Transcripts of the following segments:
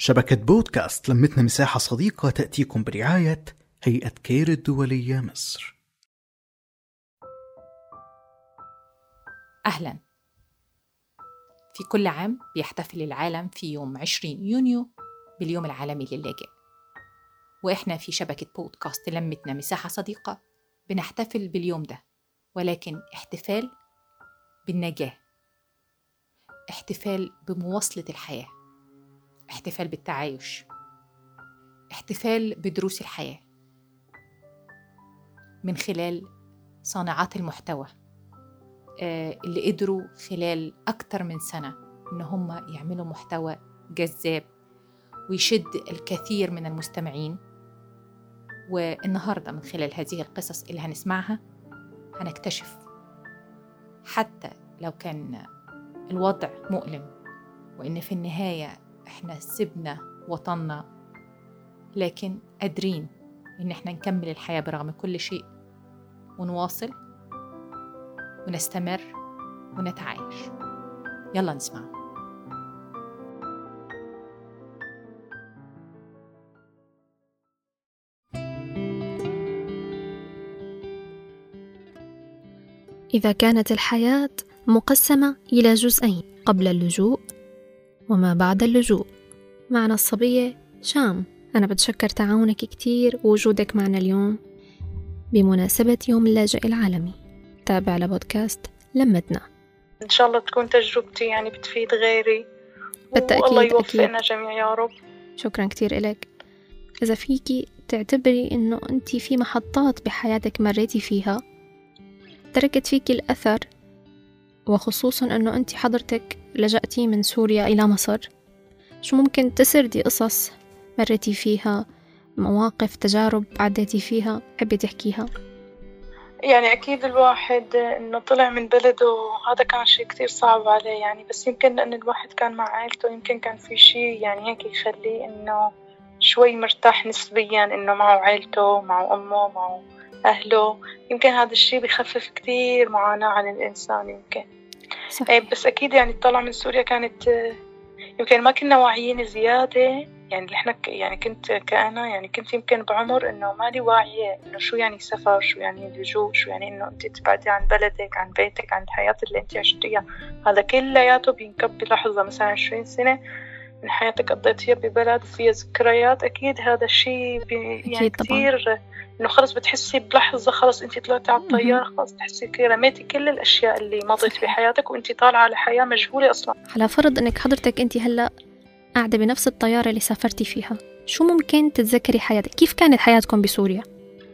شبكة بودكاست لمتنا مساحة صديقة تأتيكم برعاية هيئة كير الدولية مصر. أهلا. في كل عام بيحتفل العالم في يوم 20 يونيو باليوم العالمي للاجئ وإحنا في شبكة بودكاست لمتنا مساحة صديقة بنحتفل باليوم ده ولكن احتفال بالنجاة. احتفال بمواصلة الحياة. احتفال بالتعايش احتفال بدروس الحياة من خلال صانعات المحتوى آه، اللي قدروا خلال أكتر من سنة إن هم يعملوا محتوى جذاب ويشد الكثير من المستمعين. والنهاردة من خلال هذه القصص اللي هنسمعها هنكتشف حتى لو كان الوضع مؤلم وإن في النهاية إحنا سبنا وطننا. لكن قادرين إن إحنا نكمل الحياة برغم كل شيء ونواصل ونستمر ونتعايش. يلا نسمع إذا كانت الحياة مقسمة إلى جزئين قبل اللجوء وما بعد اللجوء. معنا الصبية شام أنا بتشكر تعاونك كتير ووجودك معنا اليوم. بمناسبة يوم اللاجئ العالمي تابع لبودكاست لمتنا. إن شاء الله تكون تجربتي يعني بتفيد غيري. بالتأكيد والله. يوفقنا جميعا يا رب. شكرا كتير إلك. إذا فيكي تعتبري إنه أنت في محطات بحياتك مريتي فيها تركت فيكي الأثر وخصوصا إنه أنت حضرتك لجأتي من سوريا إلى مصر. شو ممكن تسردي قصص مريتي فيها؟ مواقف تجارب عديتي فيها؟ حبي تحكيها. يعني أكيد الواحد إنه طلع من بلده هذا كان شيء كتير صعب عليه يعني بس يمكن لأن الواحد كان مع عائلته يمكن كان في شيء يعني هيك يخليه إنه شوي مرتاح نسبيا إنه معه عائلته معه أمه معه أهله. يمكن هذا الشيء بخفف كتير معاناة عن الإنسان يمكن. صح. إيه بس أكيد يعني الطلعة من سوريا كانت آه، يمكن ما كنا واعيين زيادة. يعني اللي إحنا يعني كنت كأنا يعني كنت يمكن بعمر إنه ماني واعية إنه شو يعني سفر شو يعني اللجوء شو يعني إنه أنت تبعدي عن بلدك عن بيتك عن الحياة اللي أنت عشتيها. هذا كلياته بينكب بلحظة مثلا عشرين سنة. من حياتك قضيتيها ببلد فيها ذكريات أكيد هذا الشيء يعني. كتير إنه خلص بتحسي بلحظة خلص أنت طلعتي على الطيارة خلص تحسي كي رميتي كل الأشياء اللي مضت صحيح. بحياتك وأنت طالعة على حياة مجهولة أصلا على فرض إنك حضرتك أنت هلأ قاعدة بنفس الطيارة اللي سافرتي فيها شو ممكن تتذكري حياتك كيف كانت حياتكم بسوريا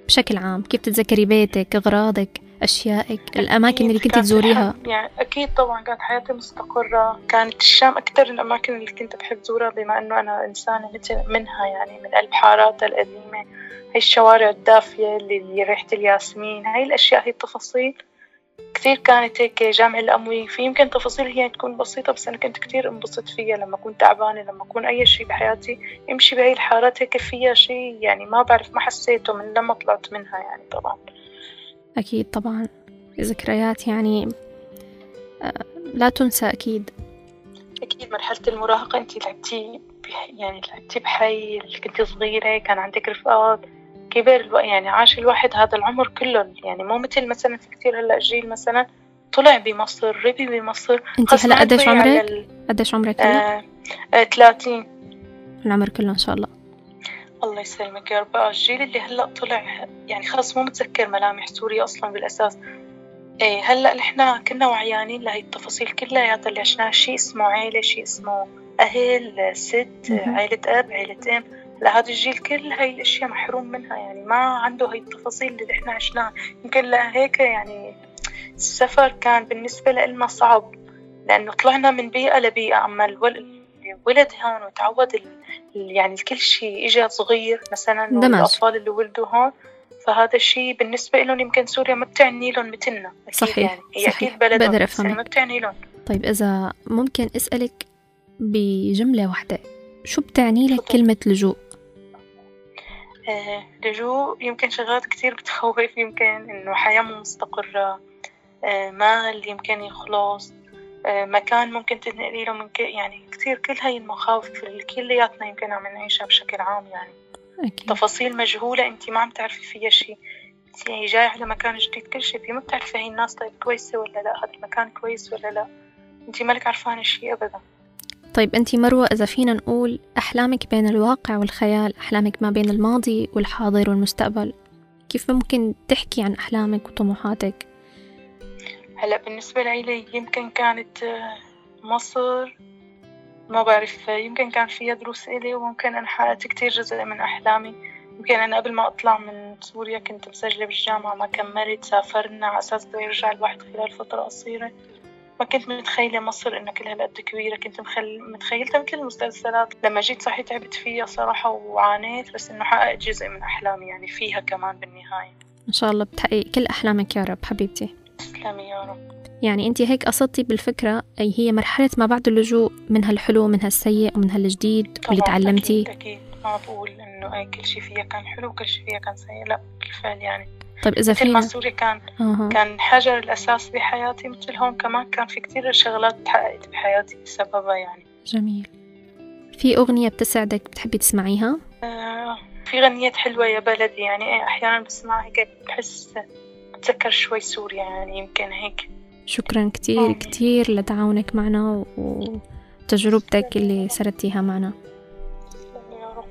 بشكل عام كيف تتذكري بيتك أغراضك أشيائك الأماكن اللي كنت تزوريها. يعني أكيد طبعا كانت حياتي مستقرة. كانت الشام أكثر الأماكن اللي كنت بحب زورها بما إنه أنا إنسانة مثل منها يعني من قلب حاراتها القديمة. هاي الشوارع الدافية اللي ريحة الياسمين هاي الأشياء هاي التفاصيل. كثير كانت هيك جامع الأموي. في يمكن تفاصيل هي تكون بسيطة بس أنا كنت كثير انبسط فيها لما أكون تعبانة لما أكون أي شيء بحياتي يمشي بهاي الحارات هيك فيها شيء يعني ما بعرف ما حسيته من لما طلعت منها يعني طبعا. أكيد طبعا. ذكريات يعني آه، لا تنسى أكيد. أكيد مرحلة المراهقة أنت لعبتي يعني لعبتي بحي اللي كنت صغيرة كان عندك رفقات. كبر. يعني عاش الواحد هذا العمر كله. يعني مو مثل مثلا في كتير هلأ جيل مثلا طلع بمصر ربي بمصر. انت هلأ قديش عمرك؟ قديش عمرك هلأ؟ آه... آه... 30 العمر كله إن شاء الله. الله يسلمك يا رب آه، الجيل اللي هلأ طلع يعني خلص مو متذكر ملامح سوريا أصلا بالأساس. إيه هلأ نحن كنا وعيانين لهي التفاصيل كلياتها اللي عشناها. شيء اسمه عيلة شيء اسمه أهل ست. عيلة أب عيلة أم. لهذا الجيل كل هاي الأشياء محروم منها يعني ما عنده هاي التفاصيل اللي إحنا عشناها. يمكن لهيك يعني السفر كان بالنسبة لنا صعب لأنه طلعنا من بيئة لبيئة. أما الول- الولد هون وتعود ال... يعني كل شيء إجا صغير مثلا اندمج. والأطفال اللي ولدوا هون فهذا الشيء بالنسبة لهم يمكن سوريا ما بتعني لهم مثلنا صحيح، يعني هي صحيح. أكيد بلدهم بقدر يعني أفهمك. ما بتعني لهم طيب إذا ممكن أسألك بجملة واحدة شو بتعني لك. كلمة لجوء آه، لجوء يمكن شغلات كتير بتخوف يمكن إنه حياة مو مستقرة آه، مال يمكن يخلص مكان ممكن تنقلي له من ك... يعني كثير كل هاي المخاوف اللي كلياتنا يمكن عم نعيشها بشكل عام يعني. أكيد. تفاصيل مجهولة انت ما عم تعرفي فيها شيء يعني جاي على مكان جديد كل شيء ما بتعرفي هاي الناس طيب كويسة ولا لا هذا المكان كويس ولا لا. انت مالك عرفانة شيء ابدا. طيب أنت مروة إذا فينا نقول أحلامك بين الواقع والخيال أحلامك ما بين الماضي والحاضر والمستقبل كيف ممكن تحكي عن أحلامك وطموحاتك؟ هلا بالنسبة لي يمكن كانت آه، مصر ما بعرف يمكن كان فيها دروس إلي وممكن أنا حققت كتير جزء من أحلامي. يمكن أنا قبل ما أطلع من سوريا كنت مسجلة بالجامعة ما كملت سافرنا على أساس بده يرجع الواحد خلال فترة قصيرة. ما كنت متخيلة مصر إنها كل هالقد كبيرة كنت مخل... متخيلتها مثل المسلسلات. لما جيت صحيح تعبت فيها صراحة وعانيت بس إنه حققت جزء من أحلامي يعني فيها كمان بالنهاية. إن شاء الله بتحققي كل أحلامك يا رب حبيبتي. تسلمي يا رب. يعني أنت هيك قصدتي بالفكرة أي هي مرحلة ما بعد اللجوء منها الحلو ومنها السيء ومنها الجديد واللي تعلمتي أكيد, أكيد. ما بقول إنه أي كل شيء فيها كان حلو وكل شيء فيها كان سيء لا بالفعل يعني. طيب إذا مثل ما سوريا كان آه. كان حجر الأساس بحياتي مثل هون كمان كان في كتير شغلات تحققت بحياتي بسببها يعني. جميل. في أغنية بتسعدك بتحبي تسمعيها؟ آه في غنيات حلوة يا بلدي يعني أحيانا بسمعها هيك بحس بتذكر شوي سوريا يعني يمكن هيك. شكرا كتير آه. كتير لتعاونك معنا وتجربتك اللي سردتيها معنا. تسلمي يا رب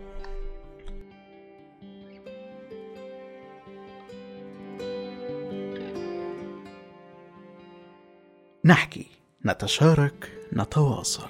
نحكي نتشارك نتواصل.